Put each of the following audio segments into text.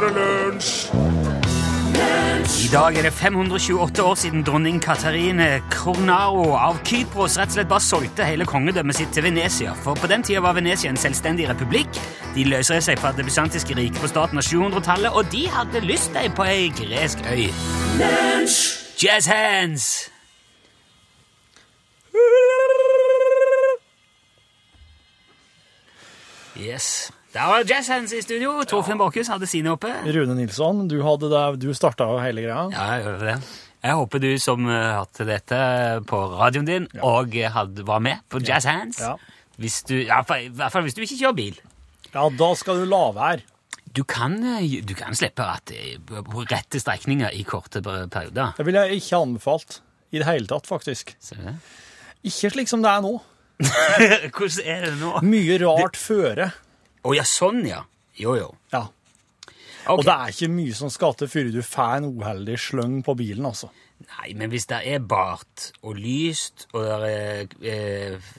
er det lunsj! I dag er det 528 år siden dronning Katarine Kronaro av Kypros rett og slett bare solgte hele kongedømmet sitt til Venezia. For på den tida var Venezia en selvstendig republikk. De løsrev seg fra det bysantiske riket på starten av 700-tallet, og de hadde lyst deg på ei gresk øy. Jazz hands! Yes. Der var Jazz hands i studio. Torfinn Borchhus hadde sine oppe. Rune Nilsson, du, hadde du starta jo hele greia. Ja, jeg gjør det. Jeg håper du som uh, hørte dette på radioen din, og uh, hadde, var med på Jazz Hands. Ja. Hvis du, ja, I hvert fall hvis du ikke kjører bil. Ja, da skal du la være. Du kan, uh, du kan slippe rattet på rette strekninger i korte perioder. Det ville jeg ikke anbefalt i det hele tatt, faktisk. Det? Ikke slik som det er nå. Hvordan er det nå? Mye rart føre. Ja, sånn, ja. Jo, jo. Ja. Okay. Og det er ikke mye som skal til før du får en uheldig sløng på bilen, altså. Nei, men hvis det er bart og lyst, og det er eh,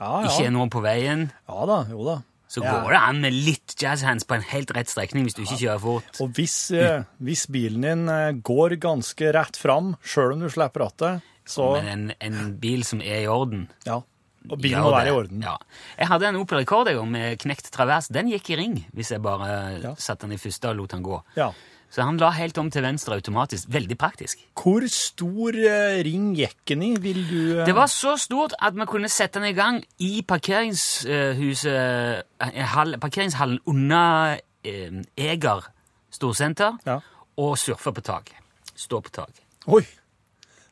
Ja, ikke er noen på veien, Ja da, jo da. så Ja. går det an med litt jazz hands på en helt rett strekning hvis du ikke kjører fort. Og hvis, eh, hvis bilen din eh, går ganske rett fram, sjøl om du slipper rattet, så Men en, en bil som er i orden Ja. Og bilen må være i orden. Ja. Jeg hadde en Opel Rekord jeg, med knekt travers. Den gikk i ring hvis jeg bare Ja. satte den i første og lot den gå. Ja. Så han la helt om til venstre automatisk. Veldig praktisk. Hvor stor uh, ring gikk den i, vil du uh... Det var så stort at vi kunne sette den i gang i parkeringshuset eh, hall, Parkeringshallen under Eger storsenter og surfe på taket. Stå på taket. Oi!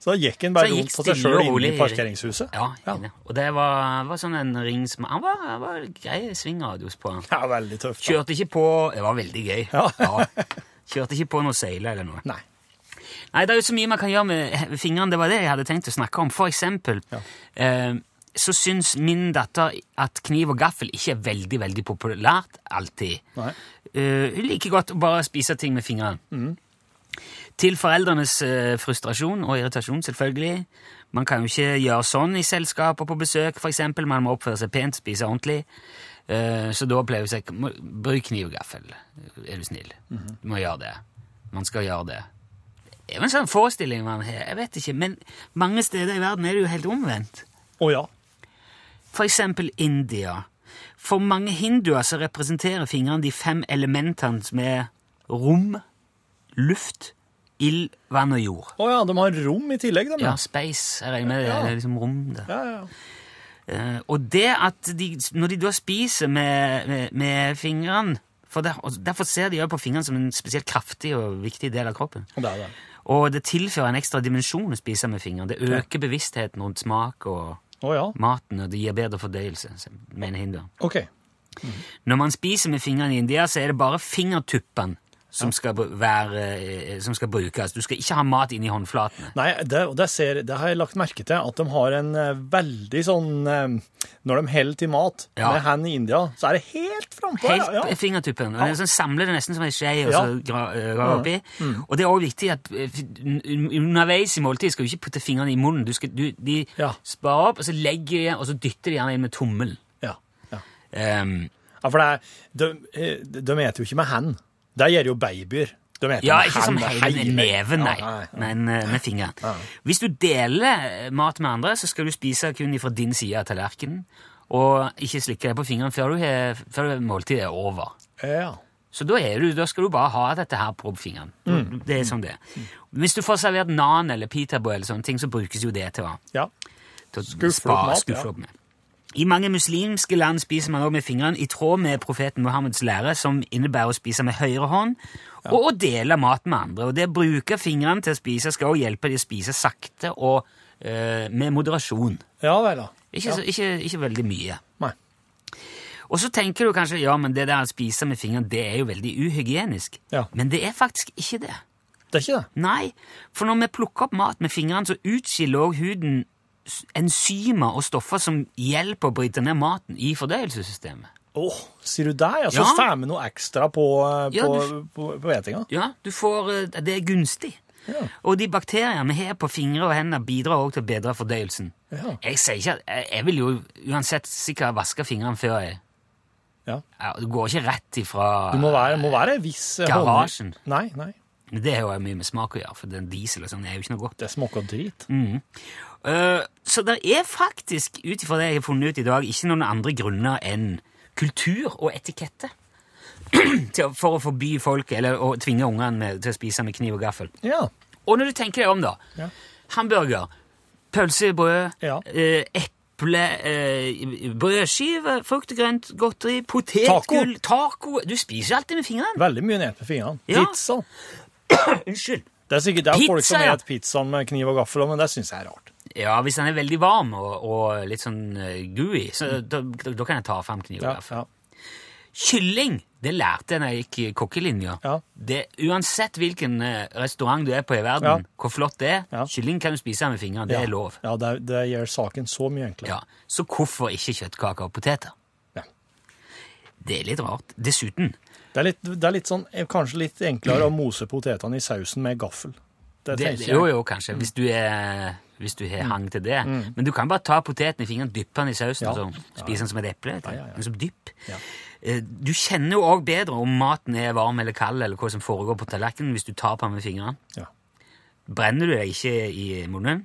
Så da gikk han bare rundt på seg sjøl inne i parkeringshuset? Ja, Ja. Og det var, var sånn en ring som Han var, han var grei svingradius på han. Ja, veldig tøft. da. Kjørte ikke på Det var veldig gøy. Ja. Kjørte ikke på noe seile eller noe. Nei. Nei, det er jo så mye man kan gjøre med fingrene. Det var det jeg hadde tenkt å snakke om. For eksempel eh, så syns min datter at kniv og gaffel ikke er veldig, veldig populært alltid. Nei. Uh, hun liker godt å bare spise ting med fingrene. Til foreldrenes eh, frustrasjon og irritasjon, selvfølgelig. Man kan jo ikke gjøre sånn i selskap og på besøk, eksempel. Man må oppføre seg pent, spise ordentlig. Eh, så da pleier å si bruk kniv og gaffel, er du snill. Du må gjøre det. Man skal gjøre det. Det er jo en sånn forestilling man har, jeg vet ikke, men mange steder i verden er det jo helt omvendt. Å ja. For eksempel India. For mange hinduer så representerer fingrene de fem elementene som er rom, luft, ild, vann og jord. Å ja, de har rom i tillegg, de. Ja, space. Jeg regner med det. Det er liksom rom der. ja, ja. Eh, og det at de, når de da spiser med, med, med fingrene for der, Derfor ser de jo på fingrene som en spesielt kraftig og viktig del av kroppen. Det er det. Og det tilfører en ekstra dimensjon å spise med fingrene. Det øker bevisstheten rundt smak og oh, ja. maten, og det gir bedre fordøyelse, mener hinduer. OK. Når man spiser med fingrene i India, så er det bare fingertuppene som, skal være, eh, som skal brukes. Du skal ikke ha mat inni håndflatene. Nei, det, det, ser, det har jeg lagt merke til, at de har en eh, veldig sånn eh, Når de holder til mat Ja. med hand i India, så er det helt frampå. Helt ja, ja. fingertuppen. Og den sånn samler det nesten som en skje og Ja. så går det graver oppi. Og det er også viktig at underveis i måltid skal du ikke putte fingrene i munnen. Du skal, du, de Ja. sparer opp, og så legger de, og så dytter de gjerne inn med tommelen. Ja, ja. Ja, for det er, de, de, de eter jo ikke med hand. Det gjør jo babyer. De ja, ikke som hele hele- neven, nei, Ja, nei. men eh, med fingeren. Hvis du deler eh, mat med andre, så skal du spise kun fra din side av tallerkenen, og ikke slikke deg på fingeren før, du har- før måltidet er over. Ja. Så da, du, da skal du bare ha dette her på fingeren. Mm. Det er som det. Hvis du får servert nan eller pitabrød, eller sånne ting, så brukes jo det til å, ja. Skuffe opp mat, Skuffer opp med. I mange muslimske land spiser man også med fingrene, i tråd med profeten Mohammeds lære, som innebærer å spise med høyre hånd, og å dele mat med andre. Og det å bruke fingrene til å spise skal også hjelpe de å spise sakte og uh, med moderasjon. Ja vel, da. Ikke, ja. ikke, ikke veldig mye. Nei. Og så tenker du kanskje ja, men det der å spise med fingrene, det er jo veldig uhygienisk. Ja. Men det er faktisk ikke det. Det er ikke det. Nei, for når vi plukker opp mat med fingrene, så utskiller også huden enzymer og stoffer som hjelper å bryte ned maten i fordøyelsessystemet. Åh, sier du? Ja, så Ja. får vi noe ekstra på, eh, Ja, du- på, på etinga. Ja, du får, eh, det er gunstig. Ja. Og de bakteriene vi har på fingre og hender, bidrar også til å bedre fordøyelsen. Ja. Jeg sier ikke at jeg, vil jo uansett sikkert vaske fingrene før jeg Ja. Ja, du går ikke rett ifra Du må være, må være viss eh, Garasjen. hånd- Nei, nei. Det har jo mye med smak å gjøre, for den diesel og sånn er jo ikke noe godt. Det smaker drit. Eh, så det er faktisk, ut ifra det jeg har funnet ut i dag, ikke noen andre grunner enn kultur og etikette til, for å forby folk, eller å tvinge ungene til å spise med kniv og gaffel. Ja. Og når du tenker deg om, da. Ja. Hamburger, pølsebrød, Ja. eh, eple, eh, brødskive, frukt og grønt, godteri, potetgull, taco. Du spiser alltid med fingrene. Veldig mye ned med fingrene. Ja. Pizza. Unnskyld. Det er sikkert det er folk som spiser pizzaen med kniv og gaffel, men det syns jeg er rart. Ja, hvis den er veldig varm og, og litt sånn eh, gooey, så da, da, da kan jeg ta fram kniv og Ja, gaffel. ja. Kylling, det lærte jeg da jeg gikk i kokkelinja. Ja. Det, uansett hvilken eh, restaurant du er på i verden, Ja. hvor flott det er, Ja. kylling kan du spise med fingrene, det ja. er lov. Ja, det, det gjør saken så mye enklere. Ja. Så hvorfor ikke kjøttkaker og poteter? Det er litt rart. Dessuten, Det er, litt, det er litt sånn, eh, kanskje litt enklere å mose potetene i sausen med gaffel. Det det, tenker jo jeg. jo kanskje, hvis du, er, hvis du har hang til det. Men du kan bare ta poteten i fingeren, dyppe den i sausen, Ja. og så spise den som et eple. Ja, ja. Som dypp. Ja. Eh, Du kjenner jo òg bedre om maten er varm eller kald, eller hva som foregår på tallerkenen, hvis du tar på den med fingrene. Ja. Brenner du deg ikke i munnen?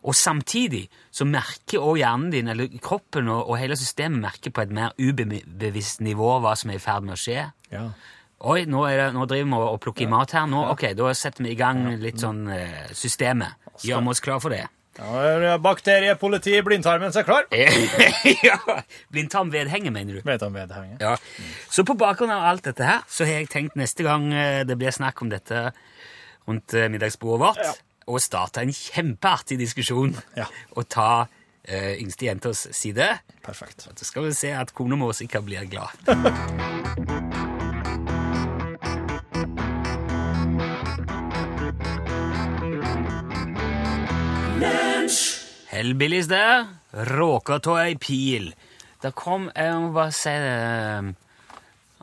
Og samtidig så merker også hjernen din, eller kroppen og, og hele systemet merker på et mer ubevisst nivå hva som er i ferd med å skje. Ja. Oi, nå, er det, nå driver vi og plukker i mat her. Nå, ok, Da setter vi i gang litt sånn eh, systemet. Gjør vi oss klar for det. Ja, er bakteriepoliti i blindtarmen så er klar. ja, Blindtarmvedhenget, mener du? Blindtarmvedhenget. Ja. Så på bakgrunn av alt dette her, så har jeg tenkt neste gang eh, det blir snakk om dette rundt eh, middagsbordet vårt, Ja. og starte en kjempeartig diskusjon Ja. og ta uh, yngste jentas side. Perfekt. Så skal vi se at kona vår sikkert blir glad. Hellbillies der. Råka av ei pil. Det kom Jeg må bare si det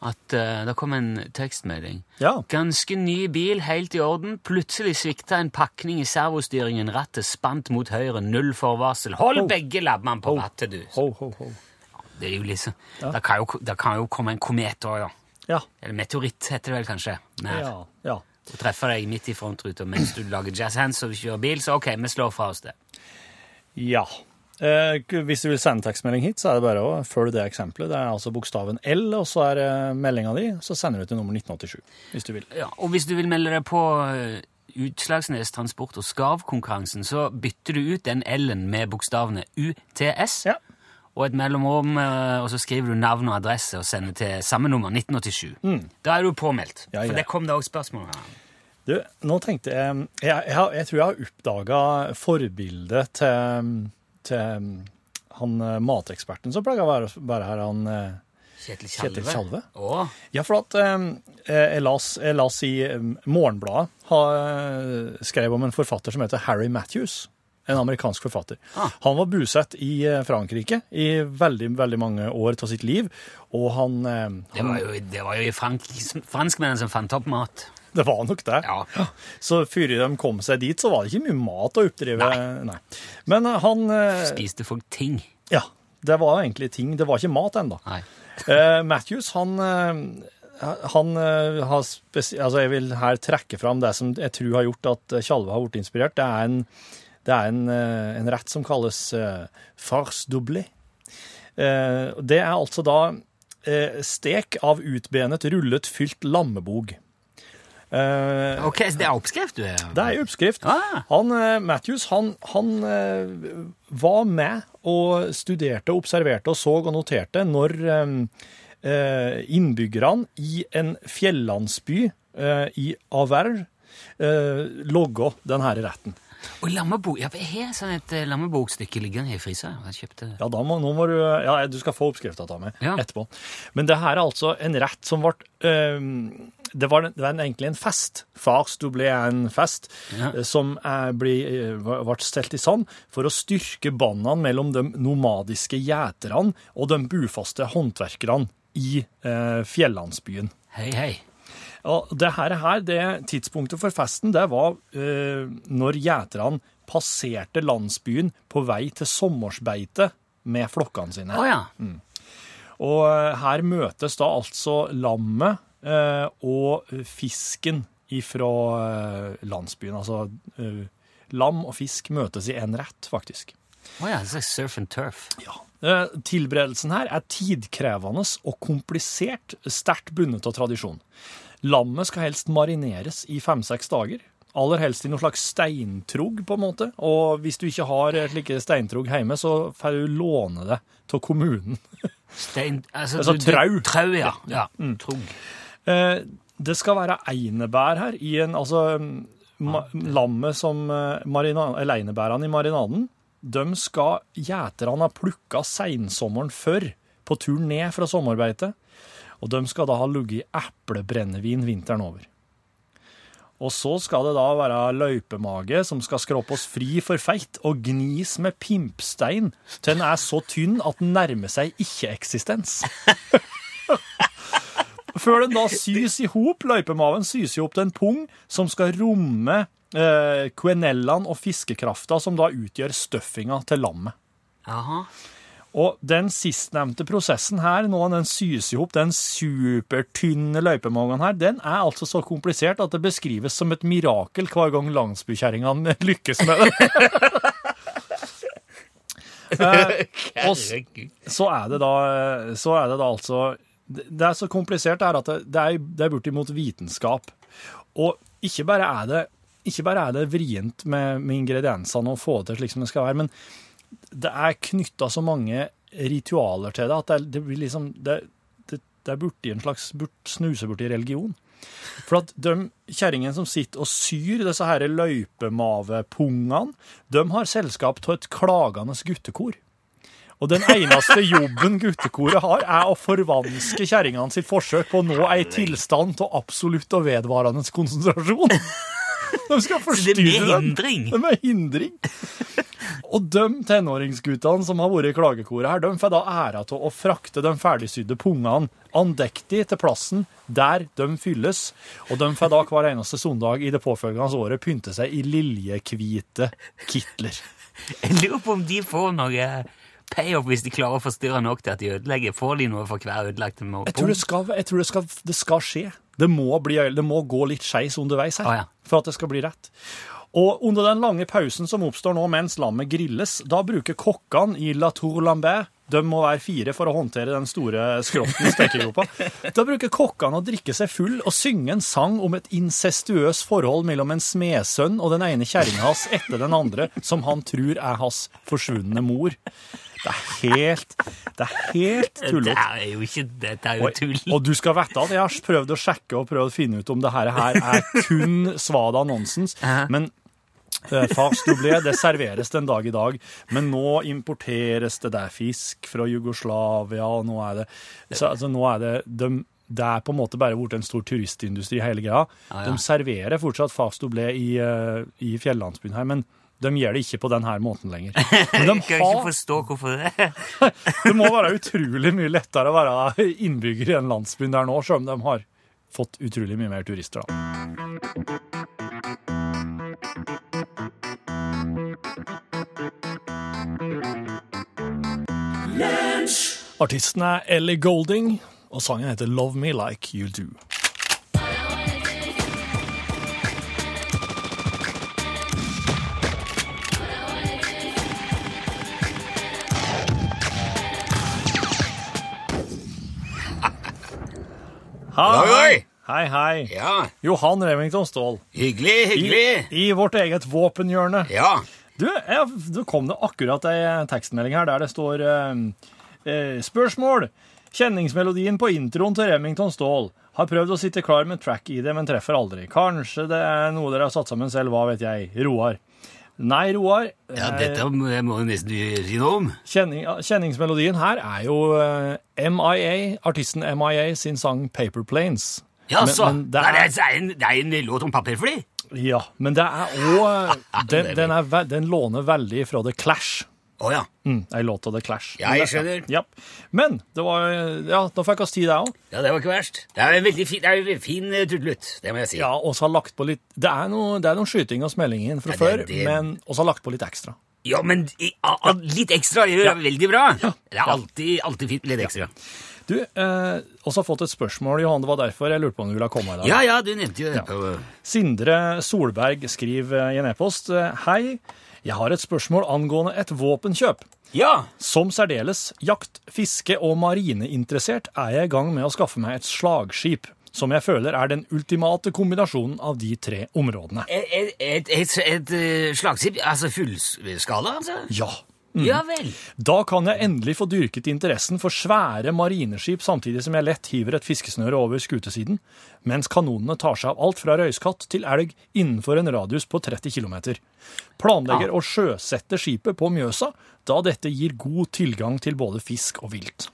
at uh, det kom en tekstmelding. Ja. Ganske ny bil, helt i orden. Plutselig svikta en pakning i servostyringen. Rattet spant mot høyre. Null forvarsel. Hold ho. begge labbene på ho. rattet, du. Ho, ho, ho. Det er jo liksom Ja. det, kan jo, det kan jo komme en komet òg, ja. Ja. Eller meteoritt, heter det vel kanskje. Mer. Ja. ja. Og treffer deg midt i frontruta mens du lager jazz hands og kjører bil, så ok, vi slår fra oss det. Ja. Eh, hvis du vil sende tekstmelding hit, så er det bare å følge det eksempelet. Det er altså bokstaven L, og så er det meldinga di. Så sender du til nummer 1987, hvis du vil. Ja, og hvis du vil melde deg på eh, Utslagsnes Transport og Skarv-konkurransen, så bytter du ut den L-en med bokstavene UTS Ja. og et mellomrom, eh, og så skriver du navn og adresse og sender til samme nummer, 1987. Da er du påmeldt. Ja, ja. For det kom det òg spørsmål her. Du, nå tenkte jeg Jeg, jeg, jeg tror jeg har oppdaga forbildet til, til han eh, mateksperten som pleier å være, være her, han eh, Kjetil Tjalve. Kjetil Tjalve? Ja, for at eh, jeg, las, jeg las i eh, Morgenbladet har, skrev om en forfatter som heter Harry Matthews. En amerikansk forfatter. Ah. Han var bosatt i Frankrike i veldig veldig mange år av sitt liv. Og han, han det var jo, det var jo franskmennene som fant opp mat. Det var nok det. Ja. Så før de kom seg dit, så var det ikke mye mat å oppdrive. Nei. Men eh, han eh, Spiste folk ting? Ja, det var egentlig ting. Det var ikke mat ennå. Nei. Eh, Matthews, han, han har spesielt Altså, jeg vil her trekke fram det som jeg tror har gjort at Tjalve har blitt inspirert. Det er en, det er en, en rett som kalles farce doublé. Det er altså da stek av utbenet, rullet, fylt lammebog. Eh, Ok, så det er oppskrift du er? det er oppskrift. Ah. Han, eh, Matthews han, han eh, var med og studerte, observerte og så og noterte når innbyggerne i en fjellandsby i Averre eh, logga denne retten. Og lammebok. Ja, jeg har sånn et eh, lammebokstykke liggende i fryseren. Jeg kjøpte det. Ja, da må, nå må du, ja, du skal få oppskrifta av meg Ja. etterpå. Men det her er altså en rett som ble eh, det, var, det var en- egentlig en fest. Fars du ble en fest Ja. eh, som er, ble, eh, ble stelt i sand for å styrke båndene mellom de nomadiske gjeterne og de bufaste håndverkerne i eh, fjellandsbyen. Hei, hei. Og det her, det tidspunktet for festen, det var eh, når gjeterne passerte landsbyen på vei til sommersbeite med flokkene sine. Oh, ja. Og eh, her møtes da altså lammet eh, og fisken ifra eh, landsbyen. Altså eh, lam og fisk møtes i en rett, faktisk. Å ja, det er slags surf and turf. Ja. Eh, Tilberedelsen her er tidkrevende og komplisert, sterkt bundet av tradisjon. Lammet skal helst marineres i fem-seks dager. Aller helst i noe slags steintrugg, på en måte. Og hvis du ikke har et slike steintrugg hjemme, så får du låne det av kommunen. Stein, altså, Altså, du- trau. Trau, ja. ja. Trugg. Eh, det skal være einebær her i en Altså, ma lammet som eh, marina, eller einebærene i marinaden, de skal gjeterne ha plukka seinsommeren før, på tur ned fra sommerbeitet. Og de skal da ha ligget i eplebrennevin vinteren over. Og så skal det da være løypemage som skal skråpe oss fri for feit og gnis med pimpstein til den er så tynn at den nærmer seg ikke-eksistens. Før den da sys i hop, løypemaven sys jo opp til en pung som skal romme eh, quenellaen og fiskekrafta som da utgjør støffinga til lammet. Jaha. Og den sistnevnte prosessen her, nå den sys i hop, den supertynne løypemangen her, den er altså så komplisert at det beskrives som et mirakel hver gang landsbykjerringene lykkes med det. Eh, og så er det da, så er det da altså Det er så komplisert det er at det, det er, det er bortimot vitenskap. Og ikke bare er det, bare er det vrient med, med ingrediensene å få det til slik som det skal være, men det er knytta så mange ritualer til det at det, det blir liksom Det, det, det er borti en slags burt, snuse borti religion. For at de kjerringene som sitter og syr disse her løypemavepungene, de har selskap av et klagende guttekor. Og den eneste jobben guttekoret har, er å forvanske kjerringene sitt forsøk på å nå ei tilstand av absolutt og vedvarende konsentrasjon. De skal forstyrre den. De er hindring. Og de tenåringsguttene som har vært i klagekoret her, de får da æra av å frakte de ferdigsydde pungene andektig til plassen der de fylles, og de får da hver eneste søndag i det påfølgende året pynte seg i liljehvite kitler. Jeg lurer på om de får noe payoff hvis de klarer å forstyrre nok til at de ødelegger. Får de noe for hver ødelagte pung? Jeg tror det skal, jeg tror det skal, det skal skje. Det må, bli, det må gå litt skeis underveis her, ah, ja. for at det skal bli rett. Og under den lange pausen som oppstår nå mens lammet grilles, da bruker kokkene i La Tour Lambert de må være fire for å håndtere den store skrotten i stekegropa. Da bruker kokkene å drikke seg full og synge en sang om et incestuøst forhold mellom en smedsønn og den ene kjerringa hans etter den andre, som han tror er hans forsvunne mor. Det er helt Det er helt Det er jo ikke Dette er jo Og, tull. og du skal vite at jeg har prøvd å sjekke og prøvd å finne ut om det her, her er kun svada nonsens. Men doublé, det serveres den dag i dag. Men nå importeres det der fisk fra Jugoslavia, og nå er det så, altså, nå er det de, det er på en måte bare blitt en stor turistindustri, hele greia. Ja. De serverer fortsatt fars doublé i, uh, i fjellandsbyen her, men de gjør det ikke på denne måten lenger. Men de kan ikke forstå hvorfor det. det må være utrolig mye lettere å være innbygger i en landsbyen der nå, selv om de har fått utrolig mye mer turister. da. Artisten er Ellie Golding, og sangen heter Love Me Like You Do. Hei! Hei, hei. Ja, Johan Remington Ståhl. hyggelig, hyggelig. I vårt eget våpenhjørne. Ja. Du, jeg, du kom det akkurat ei tekstmelding her der det står eh, eh, Spørsmål. Kjenningsmelodien på introen til Remington Ståhl. Har prøvd å sitte klar med track i det, men treffer aldri. Kanskje det er noe dere har satt sammen selv, hva vet jeg. Roar. Nei, Roar. ja, eh, dette må jeg jo nesten si noe om. Kjenning, kjenningsmelodien her er jo eh, MIA, artisten MIA sin sang Paper Planes. Ja, Men- så. men det Nei, er- Det er en, det er en låt om papirfly. Ja, men det er òg den, den, er den låner veldig fra The Clash. Å ja. Mm, Ei låt av The Clash. Ja, jeg skjønner. Ja. Men det var Ja, da fikk vi tid, det òg. Ja, det var ikke verst. Det er en veldig fin, det er en fin eh, trudelutt, det må jeg si. Ja, og så har lagt på litt Det er noe, det er noen skyting og smelling inn fra Ja, før, det- men også har lagt på litt ekstra. Ja, men i, a, a, litt ekstra gjør Ja. veldig bra. Ja. Det er alltid, alltid fint med litt ekstra. Du, eh, også har fått et spørsmål, Johan. Det var derfor jeg lurte på om du ville komme i dag. Ja, ja, du nevnte jo det. Ja. Sindre Solberg skriver i en e-post eh, Hei, jeg har et spørsmål angående et våpenkjøp. Ja. Som særdeles jakt-, fiske- og marineinteressert er jeg i gang med å skaffe meg et slagskip, som jeg føler er den ultimate kombinasjonen av de tre områdene. Et, et, et, et, et eh, slagskip, altså fullskala, altså? Ja. Ja vel. Da kan jeg endelig få dyrket interessen for svære marineskip samtidig som jeg lett hiver et fiskesnøre over skutesiden, mens kanonene tar seg av alt fra røyskatt til elg innenfor en radius på 30 km. Planlegger å sjøsette skipet på Mjøsa, da dette gir god tilgang til både fisk og vilt.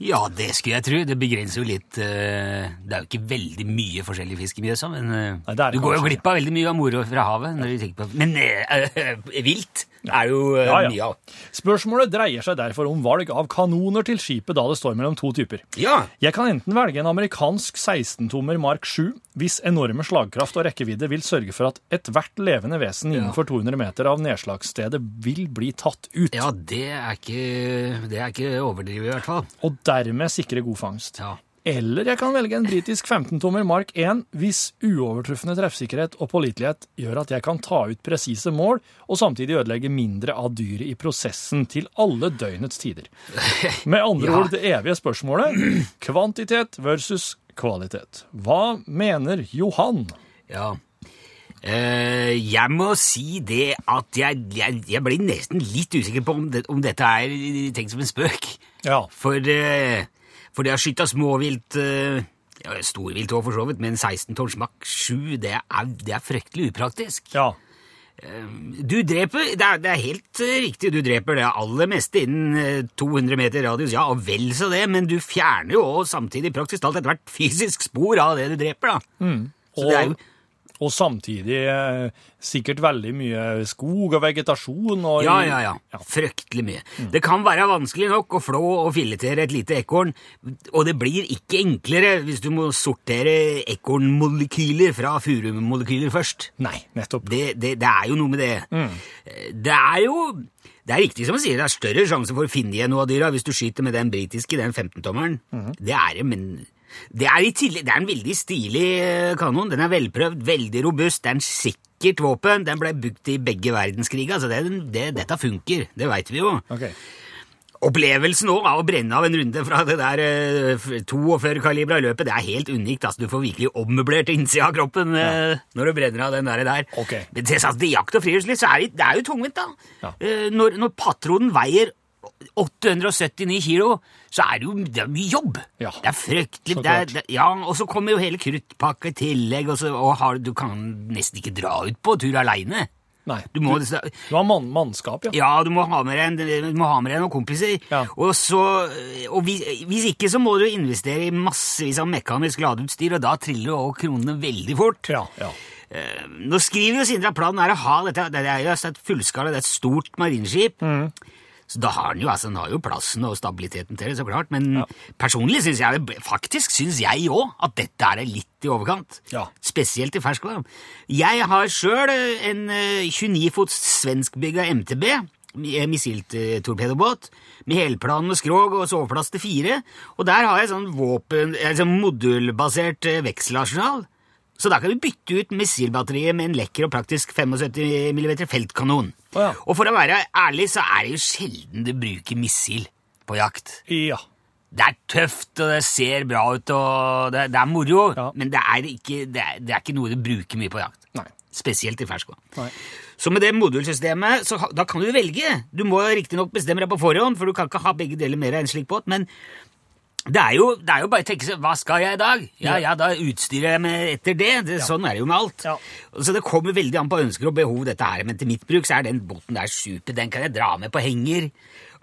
Ja, det skulle jeg tro. Det begrenser jo litt eh, Det er jo ikke veldig mye forskjellig fisk i Mjøsa, men eh, Nei, du går jo glipp av veldig mye av moro fra havet. når du tenker på Men eh, vilt er jo eh, Ja, ja. mye av. Spørsmålet dreier seg derfor om valg av kanoner til skipet da det står mellom to typer. Ja. Jeg kan enten velge en amerikansk 16-tommer Mark 7, hvis enorme slagkraft og rekkevidde vil sørge for at ethvert levende vesen innenfor 200 meter av nedslagsstedet vil bli tatt ut, ja, det er ikke Det er ikke overdrivet, i hvert fall. og dermed sikre god fangst. Ja. Eller jeg kan velge en britisk 15-tommer Mark 1 hvis uovertruffende treffsikkerhet og pålitelighet gjør at jeg kan ta ut presise mål og samtidig ødelegge mindre av dyret i prosessen til alle døgnets tider. Med andre Ja. ord det evige spørsmålet kvantitet versus kvalitet. Hva mener Johan? Ja. Uh, jeg må si det at jeg, jeg, jeg blir nesten litt usikker på om, det, om dette er tenkt som en spøk. Ja. For, eh, for det å skyte småvilt eh, ja, Storvilt òg, for så vidt, men 16 tonns Mach 7, det er, det er fryktelig upraktisk. Ja. Du dreper Det er, det er helt eh, riktig, du dreper det aller meste innen eh, 200 meter radius, ja, og vel så det, men du fjerner jo også samtidig praktisk talt ethvert fysisk spor av det du dreper, da. Så det er jo Og samtidig eh, sikkert veldig mye skog og vegetasjon. Og Ja, ja, ja. Fryktelig mye. Det kan være vanskelig nok å flå og filetere et lite ekorn, og det blir ikke enklere hvis du må sortere ekornmolekyler fra furumolekyler først. Nei, nettopp. Det, det, det er jo noe med det. Mm. Det er jo det er riktig som han sier, det er større sjanse for å finne igjen noe av dyra hvis du skyter med den britiske, den 15-tommeren. Det er det, men det er, i tillegg, det er en veldig stilig eh, kanon. Den er velprøvd, veldig robust, det er en sikkert våpen. Den ble brukt i begge verdenskriger, så det, det, dette funker. Det veit vi jo. Okay. Opplevelsen av å brenne av en runde fra det der eh, 42-kalibra løpet, det er helt unikt. Altså, du får virkelig ommøblert innsida av kroppen ja. når du brenner av den der. der. Okay. Men til, altså, til jakt og friluftsliv så er det, det er jo tungvint, da. Ja. Eh, når, når patronen veier 879 kilo, så er det jo det er mye jobb. Ja, Det er fryktelig. Det er, det, ja, og så kommer jo hele kruttpakka i tillegg, og, så, og har, du kan nesten ikke dra ut på tur aleine. Nei. Du må, Du har mann, mannskap, ja. ja, du må ha med deg, en, du må ha med deg noen kompiser. Ja. Og, så, og hvis, hvis ikke, så må du investere i massevis av mekanisk ladeutstyr, og da triller jo kronene veldig fort. Ja, ja. Eh, Nå skriver jo Sindre at planen er å ha dette, det er jo et fullskala, det er et stort marineskip. Mm. Så da har den jo, altså, den har jo plassen og stabiliteten til det, så klart. Men personlig syns jeg det, faktisk synes jeg òg at dette er litt i overkant. Ja. Spesielt i ferskvann. Jeg har sjøl en eh, 29 fots svenskbygga MTB, eh, missiltorpedobåt, med helplan og skrog og soveplass til fire. Og der har jeg sånn våpen, altså modulbasert eh, vekselarsenal. Så da kan du bytte ut missilbatteriet med en lekker og praktisk 75 mm feltkanon. Oh, ja. Og for å være ærlig, så er det jo sjelden du bruker missil på jakt. Ja. Det er tøft, og det ser bra ut, og det, det er moro, Ja. men det er, ikke, det, er, det er ikke noe du bruker mye på jakt. Nei. Spesielt i ferskvann. Så med det modulsystemet, så da kan du velge. Du må riktignok bestemme deg på forhånd, for du kan ikke ha begge deler mer enn en slik båt, men det er, jo, det er jo bare å tenke seg, hva skal jeg i dag? Ja, ja, da utstyrer jeg meg etter det. det Sånn er det jo med alt. Ja. Så det kommer veldig an på ønsker og behov, dette her. Men til mitt bruk så er den båten der super. Den kan jeg dra med på henger.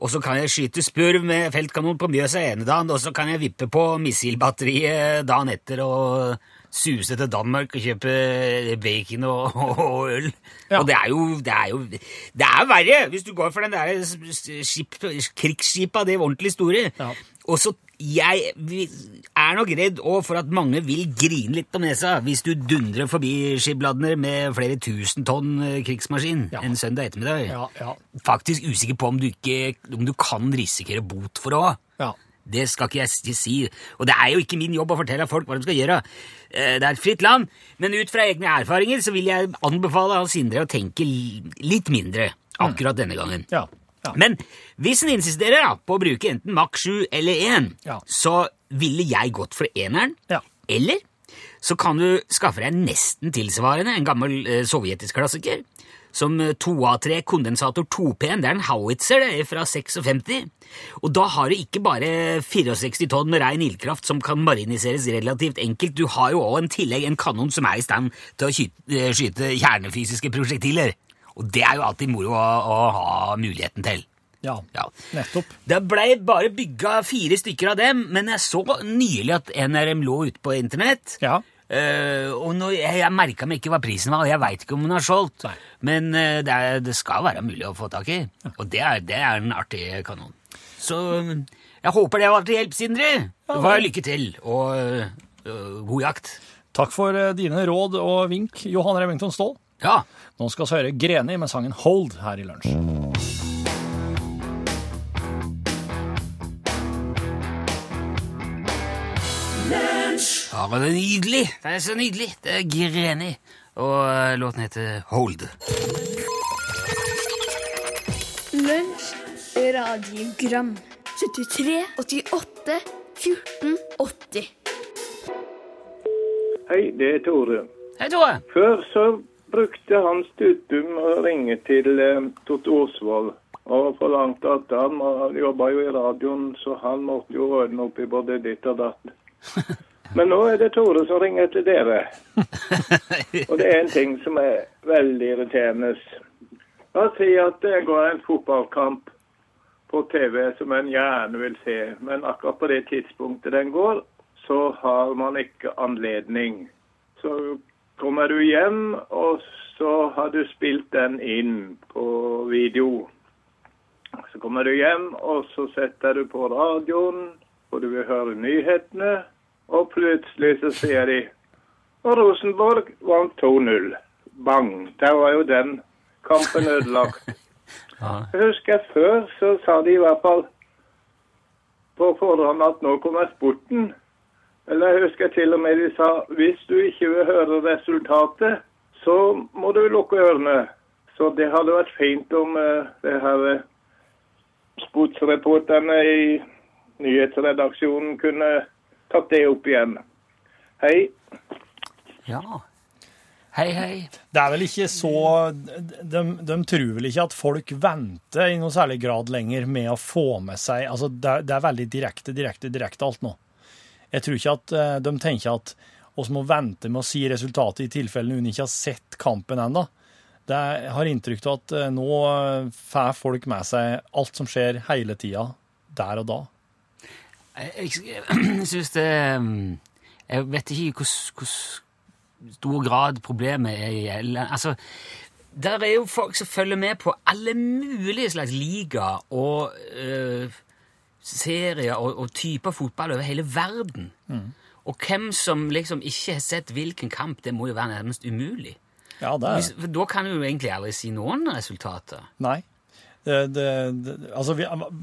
Og så kan jeg skyte spurv med feltkanon på Mjøsa ene dagen, og så kan jeg vippe på missilbatteriet dagen etter og suse til Danmark og kjøpe bacon og, og øl. Ja. Og det er jo Det er jo Det er verre hvis du går for den der krigsskipa, det ordentlig store. Ja. Og så jeg er nok redd òg for at mange vil grine litt på nesa hvis du dundrer forbi Skibladner med flere tusen tonn eh, krigsmaskin Ja. en søndag ettermiddag. Ja, ja, Faktisk usikker på om du, ikke, om du kan risikere bot for det òg. ja. Det skal ikke jeg si- si. Og det er jo ikke min jobb å fortelle folk hva de skal gjøre. Eh, Det er et fritt land, men ut fra egne erfaringer så vil jeg anbefale Hans Sindre å tenke litt mindre akkurat denne gangen. ja. Ja. Men hvis en insisterer da, på å bruke enten Mach 7 eller 1, Ja. så ville jeg gått for eneren. Ja. Eller så kan du skaffe deg nesten tilsvarende, en gammel eh, sovjetisk klassiker, som eh, 2A3 kondensator 2P-en. Det er en howitzer det fra 56. Og da har du ikke bare 64 tonn med rein ildkraft som kan mariniseres relativt enkelt. Du har jo òg en tillegg en kanon som er i stand til å skyte, eh, skyte kjernefysiske prosjektiler. Og det er jo alltid moro å, å ha muligheten til. ja. Ja. Nettopp. Det blei bare bygga fire stykker av dem, men jeg så nylig at NRM lå ute på internett. Ja. Uh, og når jeg, jeg merka meg ikke hva prisen var, og jeg veit ikke om den har solgt. Nei. Men uh, det, er, det skal være mulig å få tak i, og det er, det er en artig kanon. Så jeg håper det var til hjelp, Sindre. Ja. var lykke til, og eh, god jakt. Takk for dine råd og vink, Johan Remington Ståhl. Ja. Nå skal vi høre Greni med sangen Hold her i lunsj. ja, men det er nydelig. Det er så nydelig. Det er Greni. Og eh, låten heter Hold. Lunsj, radiogram 73, 88, 14, 80 Hei, det er Tore. Hei, Tore. Før så brukte han studium å ringe til eh, Totto Osvold og forlangte at han jobba jo i radioen, så han måtte jo ordne opp i både ditt og datt. Men nå er det Tore som ringer til dere. Og det er en ting som er veldig irriterende. La oss si at det går en fotballkamp på TV som en gjerne vil se, men akkurat på det tidspunktet den går, så har man ikke anledning. Så kommer du hjem, og så har du spilt den inn på video. Så kommer du hjem, og så setter du på radioen, og du vil høre nyhetene, og plutselig så sier de og Rosenborg vant 2-0. Bang! Der var jo den kampen ødelagt. Jeg husker før så sa de i hvert fall på forhånd at nå kommer sporten. Eller jeg husker til og med de sa hvis du ikke vil høre resultatet, så må du lukke ørene. Så det hadde vært fint om uh, det her eh, sportsreporterne i nyhetsredaksjonen kunne tatt det opp igjen. Hei. ja. Hei, hei. Det er vel ikke så de, de tror vel ikke at folk venter i noe særlig grad lenger med å få med seg Altså, det er, det er veldig direkte, direkte, direkte alt nå. Jeg tror ikke at eh, de tenker at oss må vente med å si resultatet i tilfelle hun ikke har sett kampen ennå. Jeg har inntrykk av at eh, nå eh, får folk med seg alt som skjer hele tida, der og da. Jeg, jeg, syns det Jeg vet ikke hvor, stor grad problemet er gjelder. Altså, der er jo folk som følger med på alle mulige slags ligaer og øh, serier og, og typer fotball over hele verden. Og hvem som liksom ikke har sett hvilken kamp, det må jo være nærmest umulig. Ja, det er Hvis, for da kan du jo egentlig aldri si noen resultater. Nei. Det, det, det, altså,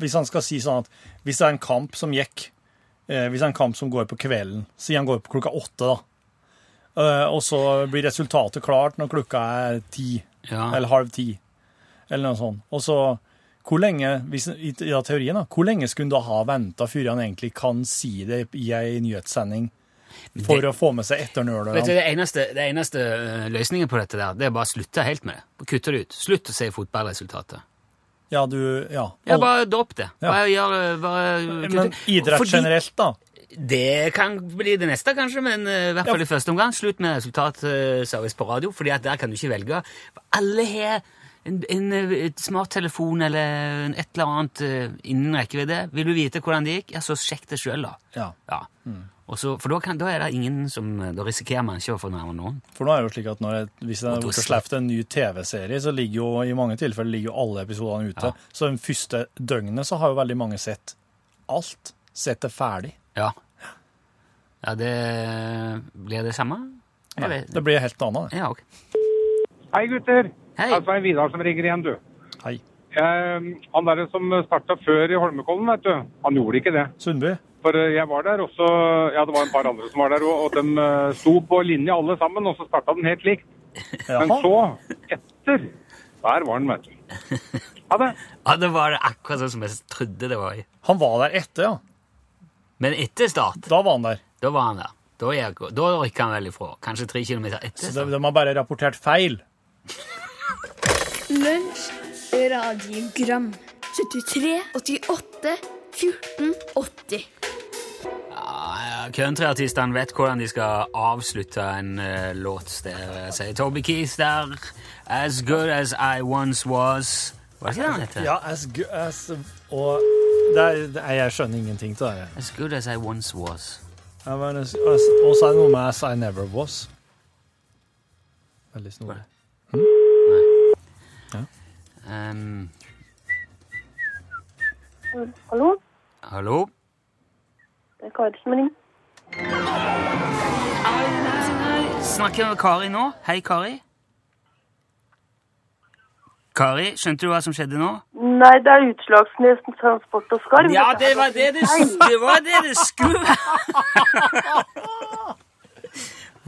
hvis han skal si sånn at hvis det er en kamp som gikk eh, Hvis det er en kamp som går på kvelden, si han går på klokka åtte, da. Eh, og så blir resultatet klart når klokka er ti, Ja. eller halv ti, eller noe sånt. Og så hvor lenge, hvis, i, i teorien, da, hvor lenge skulle han da ha venta før han egentlig kan si det i ei nyhetssending? For Det- å få med seg etternølerne? det eneste, det eneste øh, løsningen på dette der, det er bare å slutte helt med det. Kutte det ut. Slutt å se fotballresultatet. Ja, du Ja. Ja, bare dropp det. Ja. Gjør bare Men idrett Fordi- generelt, da? Det kan bli det neste, kanskje, men eh, i hvert fall i første omgang. Slutt med resultatservice på radio, for der kan du ikke velge. Alle har en, en eh, smarttelefon eller et eller annet eh, innen rekkevidde. Vil du vite hvordan det gikk, ja, så sjekk det sjøl, da. Ja. Ja. Og så, for da, kan, da er det ingen som Da risikerer man ikke å fornærme noen. For nå er det jo slik at når jeg, hvis det er sluppet en ny TV-serie, så ligger jo i mange tilfeller ligger jo alle episodene ute. Ja. Så den første døgnet så har jo veldig mange sett alt. Sett det ferdig. Ja. Ja, det Blir det samme? Nei, det blir helt annet. det. Ja, okay. Hei, gutter. Hei. Det er Svein Vidar som ringer igjen, du. Hei. Eh, han der som starta før i Holmenkollen, vet du, han gjorde ikke det. Sundby? For eh, jeg var der også, ja det var en par andre som var der, og, og de eh, sto på linje alle sammen, og så starta den helt likt. Men så, etter, der var den, vet du. Ha det. Ja, det var det akkurat sånn som jeg trodde det var. Han var der etter, ja. Men etter start, Da var han der. da var han der. Da, er jeg- da rykka han vel ifra. Kanskje tre kilometer etter. Så de, de har bare rapportert feil. Lunsj, radiogram 73, 88, 14, 80 Ja, Countryartistene vet hvordan de skal avslutte en uh, låt. Der sier Toby Keith der As good as I once was. Hva er det han heter? Ja, as, good as Og der, der, er, jeg skjønner ingenting til det. As good as I once was. As- as- Og så er det noe med as I never was. Veldig snodig. Um, Hallo, hallo? det er Kari som ringer. Snakker med Kari nå? Hei, Kari. Kari, skjønte du hva som skjedde nå? Nei, det er Utslagsnesten Transport og Skarv. Ja, det var det det, det, var det, det skulle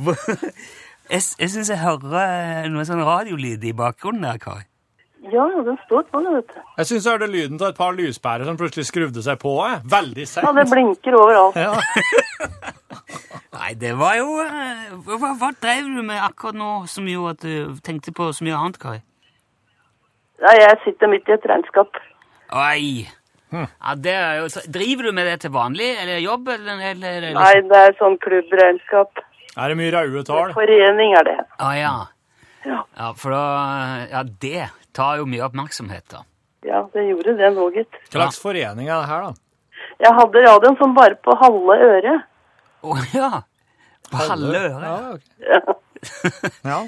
være! Jeg, jeg syns jeg hører eh, noe sånn radiolyd i bakgrunnen der, Kari. Ja, den står på, det, vet du. Jeg syns jeg hørte lyden av et par lyspærer som plutselig skrudde seg på. Jeg. Veldig Ja, det blinker overalt. Ja. Nei, det var jo eh, Hva, hva drev du med akkurat nå som gjorde at du tenkte på så mye annet, Kari? Nei, jeg sitter midt i et regnskap. Oi! Ja, det er jo, driver du med det til vanlig, eller jobb, eller, eller, eller Nei, det er sånn klubbregnskap. Er det mye røde tall? Forening er det. Ah, ja. Ja. ja, for da Ja, det tar jo mye oppmerksomhet, da. Ja, det gjorde det nå, gitt. Hva slags forening er det her, da? Jeg hadde radioen som bare på halve øret. Å ja! På halve øret. Ja, ok. Ja. ja.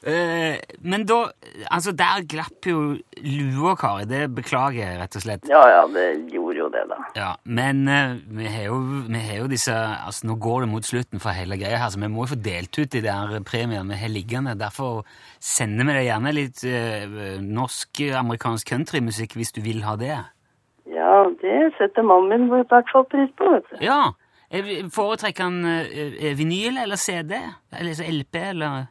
Eh, men da Altså, der glapp jo lua, Kari. Det beklager jeg, rett og slett. ja, ja, det gjorde jo det, da. Ja, Men eh, vi, har jo, vi har jo disse Altså, Nå går det mot slutten for hele greia her, så vi må jo få delt ut de der premiene vi har liggende. Derfor sender vi deg gjerne litt eh, norsk-amerikansk countrymusikk hvis du vil ha det. Ja, det setter mannen min i hvert fall pris på, vet du. Ja. Foretrekker han eh, vinyl eller CD? Eller så LP eller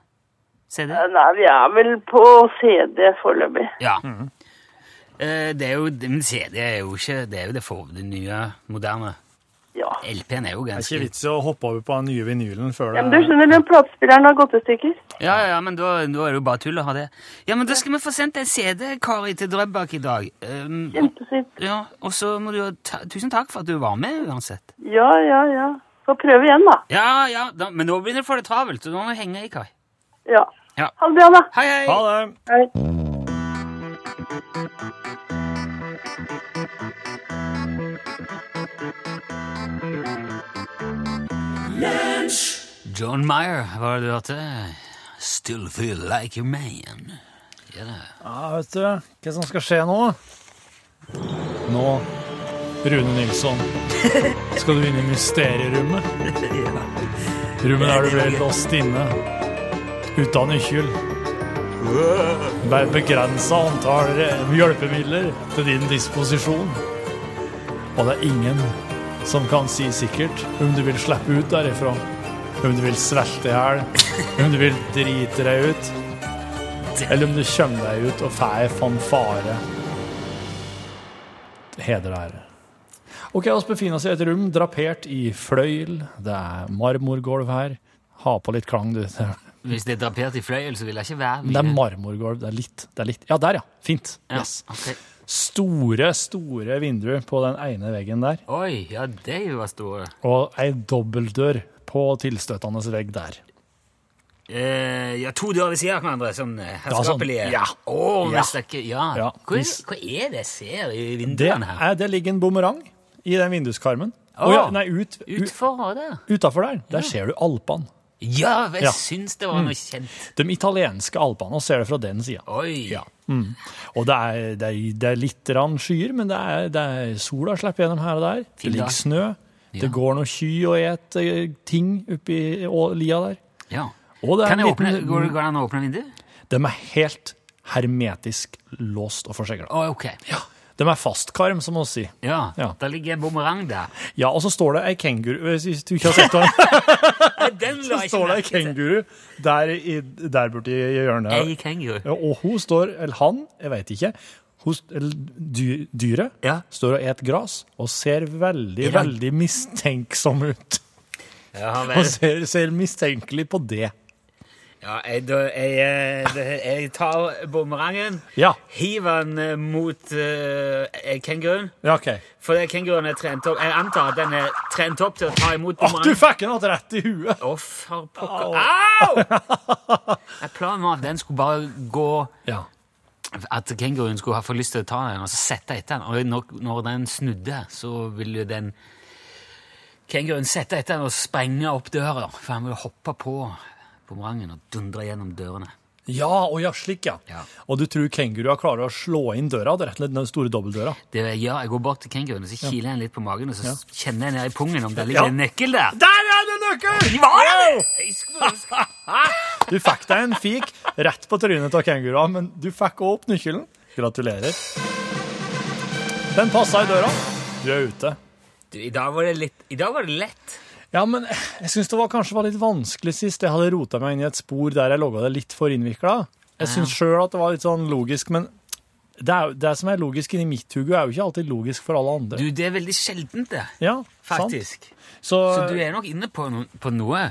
CD? Nei, vi er vel på CD foreløpig. Ja. Mm. Det er jo, men CD er jo ikke Det er jo det, for, det nye, moderne. Ja. LP-en er jo ganske Det er ikke vits i å hoppe over på den nye vinylen før ja men du skjønner, den platespilleren har gått i stykker. Ja, ja, ja, men da, da er det jo bare tull å ha det. Ja, men da skal vi få sendt en CD, Kari, til Drøbak i dag. Um, Kjempefint. ja, og så må du jo ta, Tusen takk for at du var med, uansett. Ja, ja, ja. Får prøve igjen, da. Ja, ja, da, men nå begynner du å få det travelt, så nå må du henge i, Kari. Ja. Ja. Ha det bra, da. Hei, hei! Ha det! Hei. John Meyer, hva var det du hørte? Still feel like a man. Ja, da. Ja, vet du hva som skal skje nå? Nå, Rune Nilsson, skal du inn i mysterierommet. Rommet der du ble låst inne, uten nøkkel. Bare begrensa antall hjelpemidler til din disposisjon. Og det er ingen som kan si sikkert om du vil slippe ut derifra. Om du vil svelte i hjel, om du vil drite deg ut. Eller om du kommer deg ut og får fanfare. Heder ære. Ok, vi befinner oss i et rom drapert i fløyel. Det er marmorgulv her. Ha på litt klang, du. Det Hvis det er drapert i fløyel, så vil det ikke være er marmorgulv. Det er litt, det er litt. Ja, der, ja. Fint. Ja, Yes. okay. Store, store vinduer på den ene veggen der. Oi, ja, det var store. Og ei dobbeltdør på tilstøtende vegg der. Eh, ja, to dører ved siden av hverandre, sånn eh, herskapelige. Ja, Å, Ja. men stekke, ja. Ja, Hva, hva er det jeg ser i Det, vinduene her? er, det ligger en bumerang i den vinduskarmen. Oh, oh, ja, nei, ut, ut, utafor der. Der ser du Alpene. Ja, jeg Ja. syns det var noe kjent. De italienske alpene, og ser det fra den sida. Ja. Mm. Og det er, det, er, det er litt rann skyer, men det er, det er sola slipper gjennom her og der. Fint, Det ligger snø. Ja. Det går noen ky og et eh, ting oppi lia der. Ja. Og det Kan jeg åpne, går går det an å åpne vinduet? De er helt hermetisk låst og forsegla. Oh, ok. Ja. De er fastkarm, som vi sier. Ja, Ja. der ligger en bumerang der. Ja, og så står det ei kenguru Hvis du ikke har sett den, Den så står det ei kenguru der, i, der borti hjørnet. Ei kenguru. Ja, og hun står, eller han, jeg vet ikke, hos, eller dy, dyret Ja. står og et gras og ser veldig, veldig mistenksom ut. Ja, Og ser, ser mistenkelig på det. Ja, jeg, da, jeg, eh, jeg tar bumerangen, Ja, hiver den eh, mot uh, kenguruen. ja okay. For kenguruen er trent opp. Jeg antar at den er trent opp til å ta imot Å, du bumerangen. fikk den igjen rett i huet! Å, for pokker. Au! Jeg Planen var at den skulle bare gå Ja. At kenguruen skulle ha få lyst til å ta den og så sette etter den. Og når, når den snudde, så ville den kenguruen sette etter den og sprenge opp døra. For han ville hoppe på bumerangen og dundre gjennom dørene. Ja, og ja, slik, ja. Ja. Og du tror kengurua klarer å slå inn døra? Det er rett og slett den store dobbeltdøra. Det gjør, jeg går bort til kenguruen og så kiler jeg den litt på magen, og så kjenner jeg ned i pungen om det Ja. ligger en nøkkel der. Der er det nøkkel! Var det? Du fikk deg en fik rett på trynet av kengurua, men du fikk opp nøkkelen. Gratulerer. Den passa i døra. Du er ute. Du, I dag var det litt I dag var det lett. Ja, men jeg syns det var, kanskje var litt vanskelig sist. Jeg hadde rota meg inn i et spor der jeg logga det litt for innvikla. Jeg syns sjøl at det var litt sånn logisk, men det, er, det som er logisk inni mitt hode, er jo ikke alltid logisk for alle andre. Du, det er veldig sjeldent, det. ja. Faktisk. Så, Så du er nok inne på, no på noe.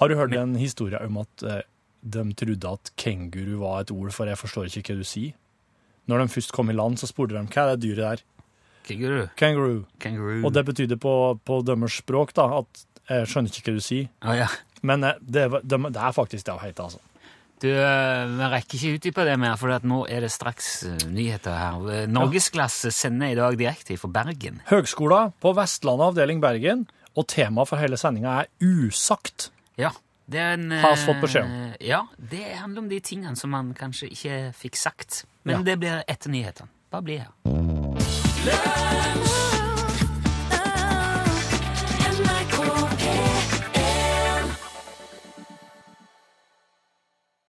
har du hørt en historie om at eh, de trodde at kenguru var et ord for 'jeg forstår ikke hva du sier'? Når de først kom i land, så spurte de hva er det dyret der? Kenguru. Kenguru. Kenguru. Og det betydde på, på deres språk da, at jeg skjønner ikke hva du sier. Å, ja. Men eh, det, det, det er faktisk det å hete, altså. Du, eh, vi rekker ikke utdype det mer, for at nå er det straks eh, nyheter her. Norgesklasse sender i dag direkte fra Bergen. Høgskolen på Vestlandet avdeling Bergen, og temaet for hele sendinga er usagt. Ja. Det er en, Har vi fått beskjed om. Ja, det handler om de tingene som man kanskje ikke fikk sagt. Men Ja. det blir etter nyhetene. Bare bli her.